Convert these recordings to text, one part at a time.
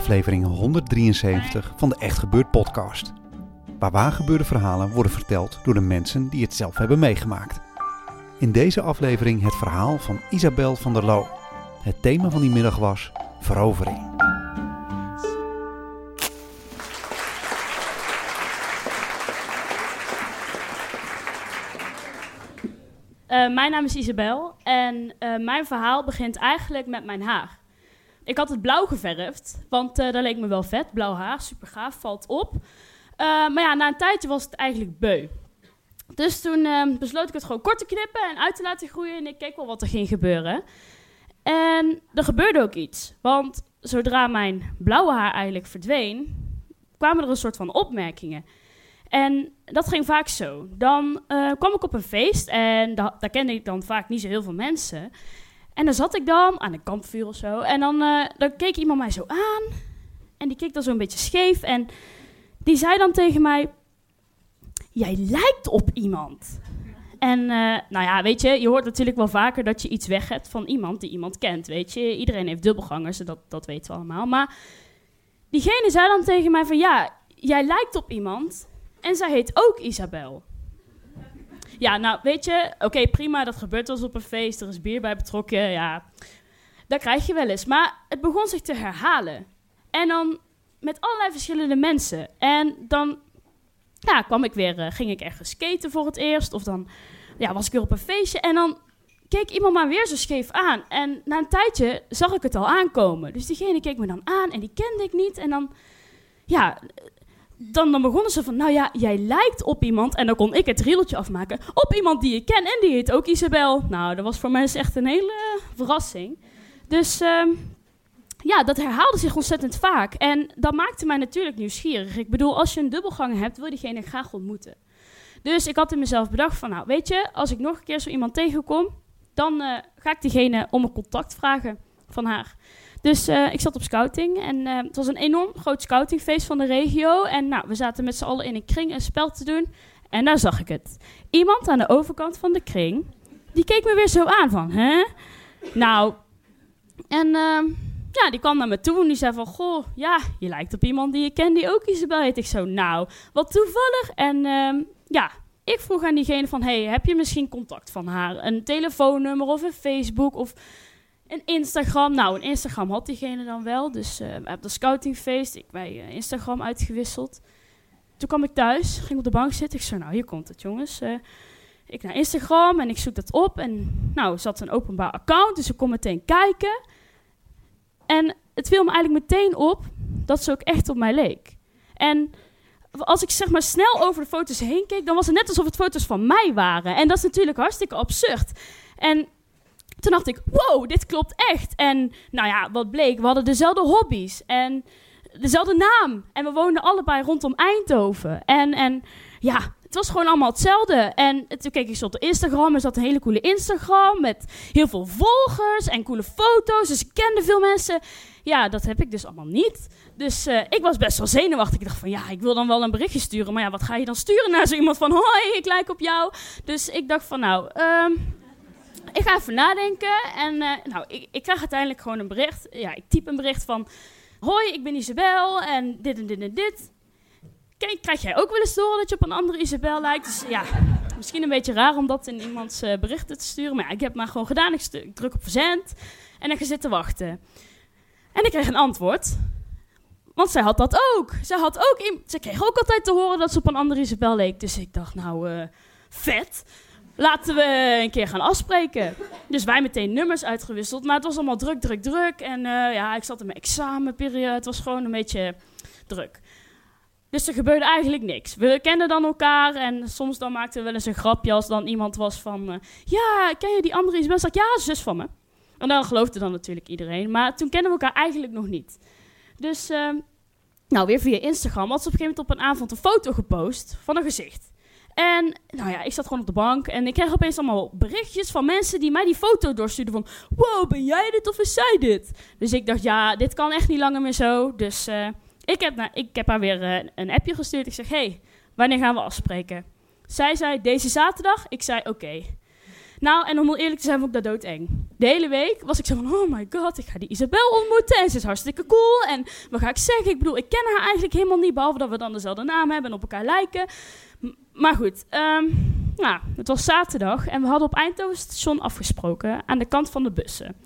Aflevering 173 van de Echt Gebeurd podcast. Waar waar gebeurde verhalen worden verteld door de mensen die het zelf hebben meegemaakt. In deze aflevering het verhaal van Isabel van der Loo. Het thema van die middag was verovering. Uh, mijn naam is Isabel en uh, mijn verhaal begint eigenlijk met mijn haar. Ik had het blauw geverfd, want uh, dat leek me wel vet. Blauw haar, super gaaf, valt op. maar ja, na een tijdje was het eigenlijk beu. Dus toen besloot ik het gewoon kort te knippen en uit te laten groeien. En ik keek wel wat er ging gebeuren. En er gebeurde ook iets. Want zodra mijn blauwe haar eigenlijk verdween, kwamen er een soort van opmerkingen. En dat ging vaak zo. Dan uh, kwam ik op een feest en da daar kende ik dan vaak niet zo heel veel mensen. En dan zat ik dan aan een kampvuur of zo. En dan, uh, dan keek iemand mij zo aan. En die keek dan zo een beetje scheef. En die zei dan tegen mij: Jij lijkt op iemand. En uh, nou ja, weet je, je hoort natuurlijk wel vaker dat je iets weg hebt van iemand die iemand kent. Weet je, iedereen heeft dubbelgangers, dat, dat weten we allemaal. Maar diegene zei dan tegen mij: van ja, jij lijkt op iemand. En zij heet ook Isabel. Ja, nou weet je, oké, prima, dat gebeurt eens op een feest, er is bier bij betrokken, ja, dat krijg je wel eens. Maar het begon zich te herhalen. En dan met allerlei verschillende mensen. En dan ja, kwam ik weer, uh, ging ik ergens skaten voor het eerst, of dan ja, was ik weer op een feestje. En dan keek iemand maar weer zo scheef aan. En na een tijdje zag ik het al aankomen. Dus diegene keek me dan aan en die kende ik niet. En dan, ja, dan, dan begonnen ze van, nou ja, jij lijkt op iemand. En dan kon ik het rieltje afmaken. Op iemand die ik ken. En die heet ook Isabel. Nou, dat was voor mij echt een hele verrassing. Dus uh, ja, dat herhaalde zich ontzettend vaak. En dat maakte mij natuurlijk nieuwsgierig. Ik bedoel, als je een dubbelgang hebt, wil diegene graag ontmoeten. Dus ik had in mezelf bedacht van, nou weet je, als ik nog een keer zo iemand tegenkom, dan uh, ga ik diegene om een contact vragen van haar. Dus uh, ik zat op scouting en uh, het was een enorm groot scoutingfeest van de regio. En nou, we zaten met z'n allen in een kring een spel te doen. En daar zag ik het. Iemand aan de overkant van de kring, die keek me weer zo aan van, hè? Nou, en uh, ja, die kwam naar me toe en die zei van, goh, ja, je lijkt op iemand die je kent die ook Isabel heet. Ik zo, nou, wat toevallig. En ehm, ja, ik vroeg aan diegene van, hey, heb je misschien contact van haar? Een telefoonnummer of een Facebook of een Instagram. Nou, een Instagram had diegene dan wel. Dus uh, we hebben de scoutingfeest. Ik bij uh, Instagram uitgewisseld. Toen kwam ik thuis, ging op de bank zitten. Ik zei, nou, hier komt het, jongens. Uh, ik naar Instagram en ik zoek dat op. En nou, zat een openbaar account, dus ik kon meteen kijken. En het viel me eigenlijk meteen op dat ze ook echt op mij leek. En als ik zeg maar snel over de foto's heen keek, dan was het net alsof het foto's van mij waren. En dat is natuurlijk hartstikke absurd. En toen dacht ik, wow, dit klopt echt. En nou ja, wat bleek, we hadden dezelfde hobby's en dezelfde naam. En we woonden allebei rondom Eindhoven. En, en ja, het was gewoon allemaal hetzelfde. En toen keek ik zo op Instagram. Er zat een hele coole Instagram met heel veel volgers en coole foto's. Dus ik kende veel mensen. Ja, dat heb ik dus allemaal niet. Dus uh, ik was best wel zenuwachtig. Ik dacht van ja, ik wil dan wel een berichtje sturen. Maar ja, wat ga je dan sturen naar zo iemand van hoi, ik lijk op jou. Dus ik dacht van nou, um, ik ga even nadenken. En uh, nou, ik, ik krijg uiteindelijk gewoon een bericht. Ja, ik typ een bericht van... Hoi, ik ben Isabel en dit en dit en dit. Kijk, krijg jij ook wel eens horen dat je op een andere Isabel lijkt? Dus ja, misschien een beetje raar om dat in iemands uh, berichten te sturen. Maar ja, ik heb maar gewoon gedaan. Ik, druk op verzend. En ik ga zitten wachten. En ik kreeg een antwoord. Want zij had dat ook. Zij, had ook ze kreeg ook altijd te horen dat ze op een andere Isabel leek. Dus ik dacht, nou, uh, vet laten we een keer gaan afspreken. Dus wij meteen nummers uitgewisseld. Maar het was allemaal druk, druk, druk. En eh, ja, ik zat in mijn examenperiode. Het was gewoon een beetje druk. Dus er gebeurde eigenlijk niks. We kenden dan elkaar en soms dan maakten we wel eens een grapje als dan iemand was van... eh, ja, ken je die andere Isabel? Ik, ja, zus van me. En dan geloofde dan natuurlijk iedereen. Maar toen kenden we elkaar eigenlijk nog niet. Dus, ehm, nou, weer via Instagram had ze op een gegeven moment op een avond een foto gepost van een gezicht. En, nou ja, ik zat gewoon op de bank en ik kreeg opeens allemaal berichtjes van mensen die mij die foto doorstuurden van... Wow, ben jij dit of is zij dit? Dus ik dacht, ja, dit kan echt niet langer meer zo. Dus eh, ik, heb naar, ik heb haar weer eh, een appje gestuurd. Ik zeg, hey, wanneer gaan we afspreken? Zij zei, deze zaterdag? Ik zei, oké. Nou, en om eerlijk te zijn, vond ik dat doodeng. De hele week was ik zo van, oh my god, ik ga die Isabel ontmoeten. En ze is hartstikke cool. En wat ga ik zeggen? Ik bedoel, ik ken haar eigenlijk helemaal niet, behalve dat we dan dezelfde naam hebben en op elkaar lijken. Maar goed, ehm, nou, het was zaterdag en we hadden op Eindhoven station afgesproken aan de kant van de bussen.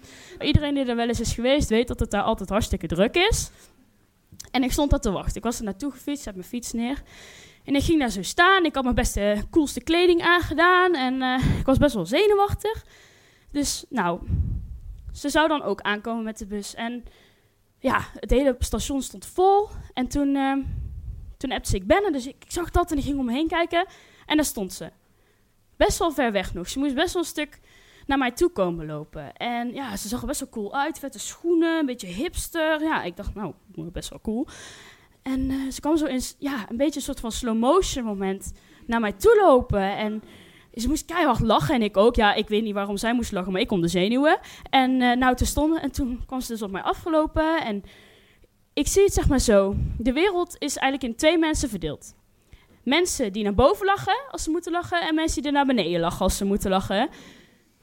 Iedereen die er wel eens is geweest, weet dat het daar altijd hartstikke druk is. En ik stond daar te wachten. Ik was er naartoe gefietst, zet mijn fiets neer. En ik ging daar zo staan. Ik had mijn beste, coolste kleding aangedaan. En eh, ik was best wel zenuwachtig. Dus, nou, ze zou dan ook aankomen met de bus. En ja, het hele station stond vol. En toen, eh, toen appte ik ben er. Dus ik, zag dat en ik ging om me heen kijken. En daar stond ze. Best wel ver weg nog. Ze moest best wel een stuk naar mij toe komen lopen. En ja, ze zag er best wel cool uit. Vette schoenen, een beetje hipster. Ja, ik dacht, nou, best wel cool. En eh, ze kwam zo in, ja, een beetje een soort van slow motion moment naar mij toe lopen. En ze moest keihard lachen en ik ook. Ja, ik weet niet waarom zij moest lachen, maar ik kon de zenuwen. En eh, nou, toen stonden en toen kwam ze dus op mij afgelopen. En ik zie het zeg maar zo. De wereld is eigenlijk in twee mensen verdeeld. Mensen die naar boven lachen als ze moeten lachen en mensen die er naar beneden lachen als ze moeten lachen.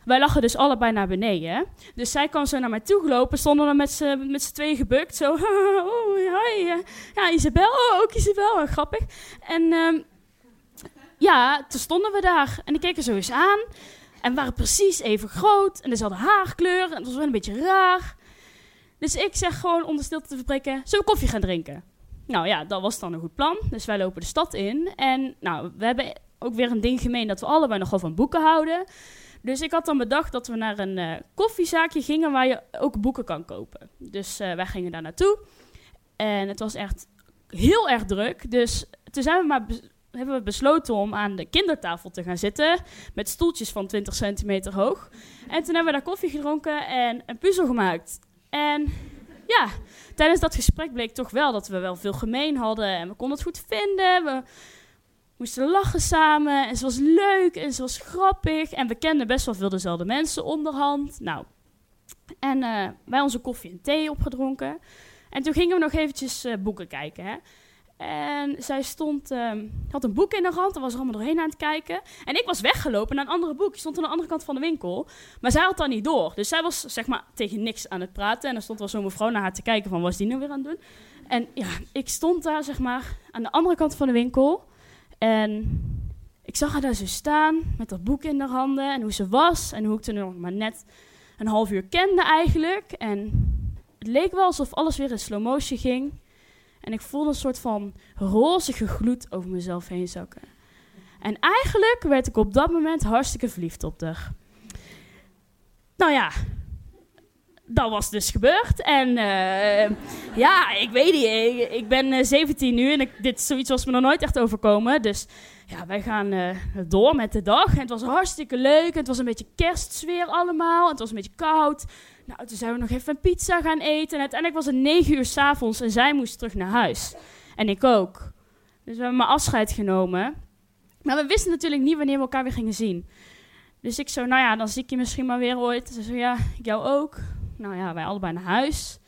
Wij lachen dus allebei naar beneden. Dus zij kwam zo naar mij toe gelopen, stonden dan met z'n met z'n tweeën gebukt. Zo, oh, hi, eh, ja, Isabel, oh, ook Isabel, oh, grappig. En ehm, ja, toen stonden we daar en die keken zo eens aan. En we waren precies even groot en dezelfde haarkleur en het was wel een beetje raar. Dus ik zeg gewoon om de stilte te verbreken, zullen koffie gaan drinken? Nou ja, dat was dan een goed plan. Dus wij lopen de stad in. En nou, we hebben ook weer een ding gemeen dat we allebei nogal van boeken houden. Dus ik had dan bedacht dat we naar een eh, koffiezaakje gingen waar je ook boeken kan kopen. Dus eh, wij gingen daar naartoe. En het was echt heel erg druk. Dus toen zijn we maar hebben we besloten om aan de kindertafel te gaan zitten. Met stoeltjes van 20 centimeter hoog. En toen hebben we daar koffie gedronken en een puzzel gemaakt. En ja, tijdens dat gesprek bleek toch wel dat we wel veel gemeen hadden. En we konden het goed vinden. We moesten lachen samen. En ze was leuk en ze was grappig. En we kenden best wel veel dezelfde mensen onderhand. Nou, en eh, wij onze koffie en thee opgedronken. En toen gingen we nog eventjes eh, boeken kijken. Hè? En zij stond, ehm, had een boek in de hand en was er allemaal doorheen aan het kijken. En ik was weggelopen naar een andere boek. Ik stond aan de andere kant van de winkel. Maar zij had dat niet door. Dus zij was zeg maar tegen niks aan het praten. En er stond wel zo'n mevrouw naar haar te kijken van, wat is die nou weer aan het doen? En ja, ik stond daar zeg maar aan de andere kant van de winkel. En ik zag haar daar zo staan met dat boek in haar handen. En hoe ze was. En hoe ik toen nog maar net een half uur kende eigenlijk. En het leek wel alsof alles weer in slow motion ging. En ik voelde een soort van rozige gloed over mezelf heen zakken. En eigenlijk werd ik op dat moment hartstikke verliefd op haar. Nou ja, dat was dus gebeurd. En eh, ja, ik weet niet. Ik, ben eh, 17 nu en dit zoiets was me nog nooit echt overkomen. Dus ja, wij gaan eh, door met de dag. En het was hartstikke leuk. En het was een beetje kerstsfeer allemaal. En het was een beetje koud. Nou, toen zijn we nog even een pizza gaan eten. En uiteindelijk was het 9 uur s'avonds en zij moest terug naar huis. En ik ook. Dus we hebben maar afscheid genomen. Maar we wisten natuurlijk niet wanneer we elkaar weer gingen zien. Dus ik zo, nou ja, dan zie ik je misschien maar weer ooit. Ze zo, ja, ik jou ook. Nou ja, wij allebei naar huis.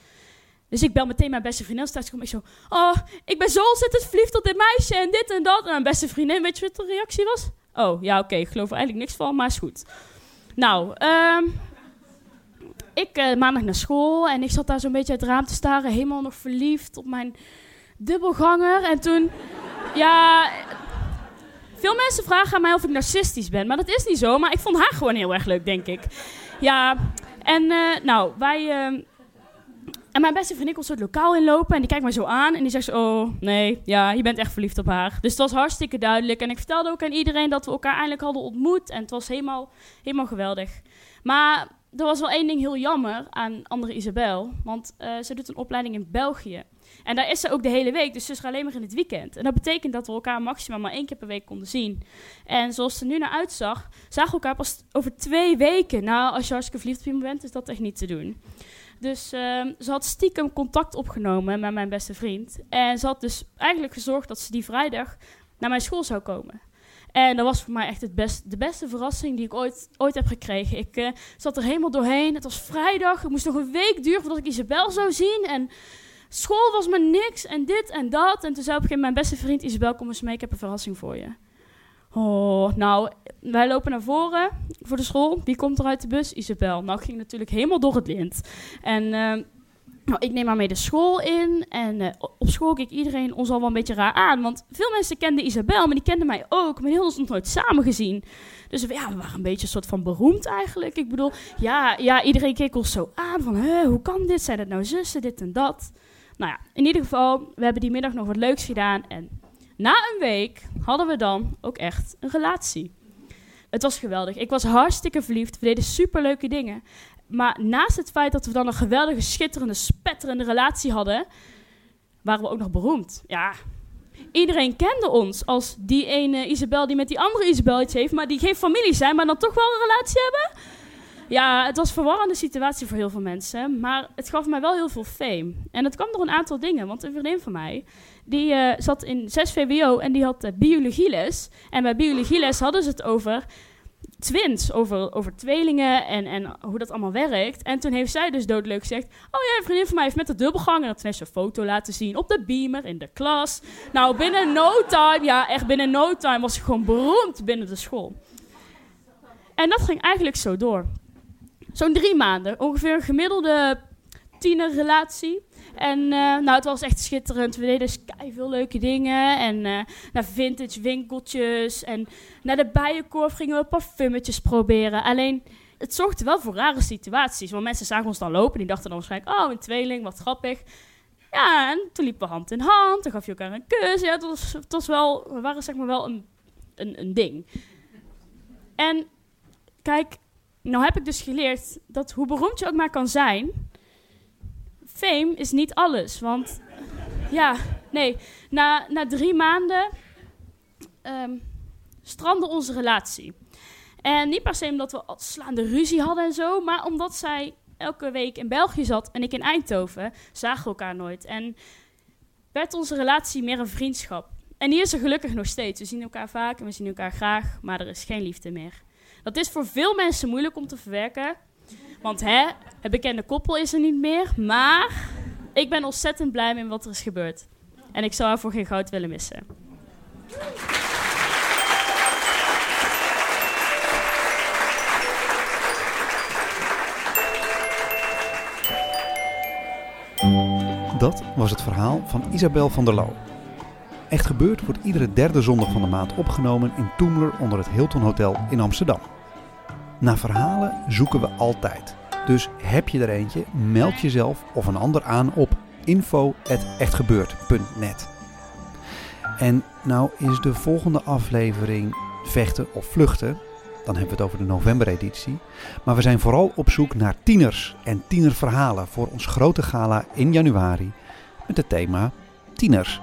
Dus ik bel meteen mijn beste vriendin thuis. Kom ik zo, oh, ik ben zo ontzettend verliefd op dit meisje en dit en dat. En mijn beste vriendin, weet je wat de reactie was? Oh, ja, oké, ik geloof er eigenlijk niks van, maar is goed. Nou, ehm ik eh, maandag naar school en ik zat daar zo'n beetje uit het raam te staren, helemaal nog verliefd op mijn dubbelganger. En toen, ja, veel mensen vragen aan mij of ik narcistisch ben, maar dat is niet zo. Maar ik vond haar gewoon heel erg leuk, denk ik. Ja, en eh, nou, wij, eh, En mijn beste vriendin komt zo het lokaal inlopen en die kijkt mij zo aan en die zegt zo, oh nee, ja, je bent echt verliefd op haar. Dus het was hartstikke duidelijk en ik vertelde ook aan iedereen dat we elkaar eindelijk hadden ontmoet en het was helemaal, helemaal geweldig. Maar er was wel één ding heel jammer aan andere Isabel, want uh, ze doet een opleiding in België. En daar is ze ook de hele week, dus ze is alleen maar in het weekend. En dat betekent dat we elkaar maximaal maar één keer per week konden zien. En zoals er nu naar uitzag, zagen we elkaar pas over twee weken. Nou, als je hartstikke verliefd op iemand bent, is dat echt niet te doen. Dus uh, ze had stiekem contact opgenomen met mijn beste vriend. En ze had dus eigenlijk gezorgd dat ze die vrijdag naar mijn school zou komen. En dat was voor mij echt het best, de beste verrassing die ik ooit, ooit heb gekregen. Ik uh, zat er helemaal doorheen. Het was vrijdag. Het moest nog een week duren voordat ik Isabel zou zien. En school was me niks. En dit en dat. En toen zei op een gegeven moment mijn beste vriend Isabel, kom eens mee. Ik heb een verrassing voor je. Oh, nou, wij lopen naar voren voor de school. Wie komt er uit de bus? Isabel. Nou, ik ging natuurlijk helemaal door het lint. En uh, nou, ik neem haar mee de school in. En uh, op school keek iedereen ons al wel een beetje raar aan. Want veel mensen kenden Isabel, maar die kenden mij ook. Maar die hadden ons nooit samen gezien. Dus ja, we waren een beetje een soort van beroemd eigenlijk. Ik bedoel, ja, ja iedereen keek ons zo aan. Van, hoe kan dit? Zijn het nou zussen, dit en dat? Nou ja, in ieder geval, we hebben die middag nog wat leuks gedaan. En na een week hadden we dan ook echt een relatie. Het was geweldig. Ik was hartstikke verliefd. We deden superleuke dingen. Maar naast het feit dat we dan een geweldige, schitterende, spetterende relatie hadden, waren we ook nog beroemd. Ja, iedereen kende ons als die ene Isabel die met die andere Isabel iets heeft, maar die geen familie zijn, maar dan toch wel een relatie hebben. Ja, het was een verwarrende situatie voor heel veel mensen, maar het gaf mij wel heel veel fame. En het kwam door een aantal dingen, want een vriendin van mij, die uh, zat in 6 VWO en die had uh, biologieles. En bij biologieles hadden ze het over twins, over, over tweelingen en, en hoe dat allemaal werkt. En toen heeft zij dus doodleuk gezegd... Oh ja, een vriendin van mij heeft met de dubbelgang... en dat heeft een foto laten zien op de beamer in de klas. Nou, binnen no time, ja, echt binnen no time... was ze gewoon beroemd binnen de school. En dat ging eigenlijk zo door. Zo'n drie maanden. Ongeveer een gemiddelde tienerrelatie. En uh, nou, het was echt schitterend. We deden veel leuke dingen. En uh, naar vintage winkeltjes. En naar de bijenkorf gingen we parfumetjes proberen. Alleen, het zorgde wel voor rare situaties. Want mensen zagen ons dan lopen. Die dachten dan waarschijnlijk, oh, een tweeling, wat grappig. Ja, en toen liepen we hand in hand. Toen gaf je elkaar een kus. Ja, het was, het was wel, we waren zeg maar wel een, een, een ding. En kijk, nou heb ik dus geleerd dat hoe beroemd je ook maar kan zijn fame is niet alles. Want ja, nee, na, na drie maanden um, strandde onze relatie. En niet per se omdat we slaande ruzie hadden en zo, maar omdat zij elke week in België zat en ik in Eindhoven, zagen we elkaar nooit. En werd onze relatie meer een vriendschap. En die is er gelukkig nog steeds. We zien elkaar vaak en we zien elkaar graag, maar er is geen liefde meer. Dat is voor veel mensen moeilijk om te verwerken. Want hè, het bekende koppel is er niet meer. Maar ik ben ontzettend blij met wat er is gebeurd. En ik zou haar voor geen goud willen missen. Dat was het verhaal van Isabel van der Loo. Echt gebeurd wordt iedere derde zondag van de maand opgenomen in Toemler onder het Hilton Hotel in Amsterdam. Naar verhalen zoeken we altijd. Dus heb je er eentje, meld jezelf of een ander aan op info.echtgebeurd.net. En nou is de volgende aflevering vechten of vluchten. Dan hebben we het over de novembereditie. Maar we zijn vooral op zoek naar tieners en tienerverhalen voor ons grote gala in januari. Met het thema Tieners.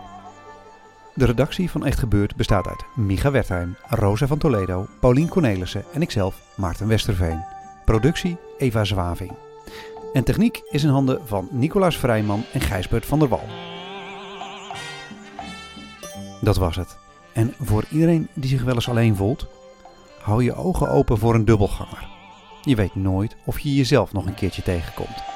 De redactie van Echt Gebeurd bestaat uit Micha Wertheim, Rosa van Toledo, Paulien Cornelissen en ikzelf, Maarten Westerveen. Productie Eva Zwaving. En techniek is in handen van Nicolaas Vrijman en Gijsbert van der Wal. Dat was het. En voor iedereen die zich wel eens alleen voelt, hou je ogen open voor een dubbelganger. Je weet nooit of je jezelf nog een keertje tegenkomt.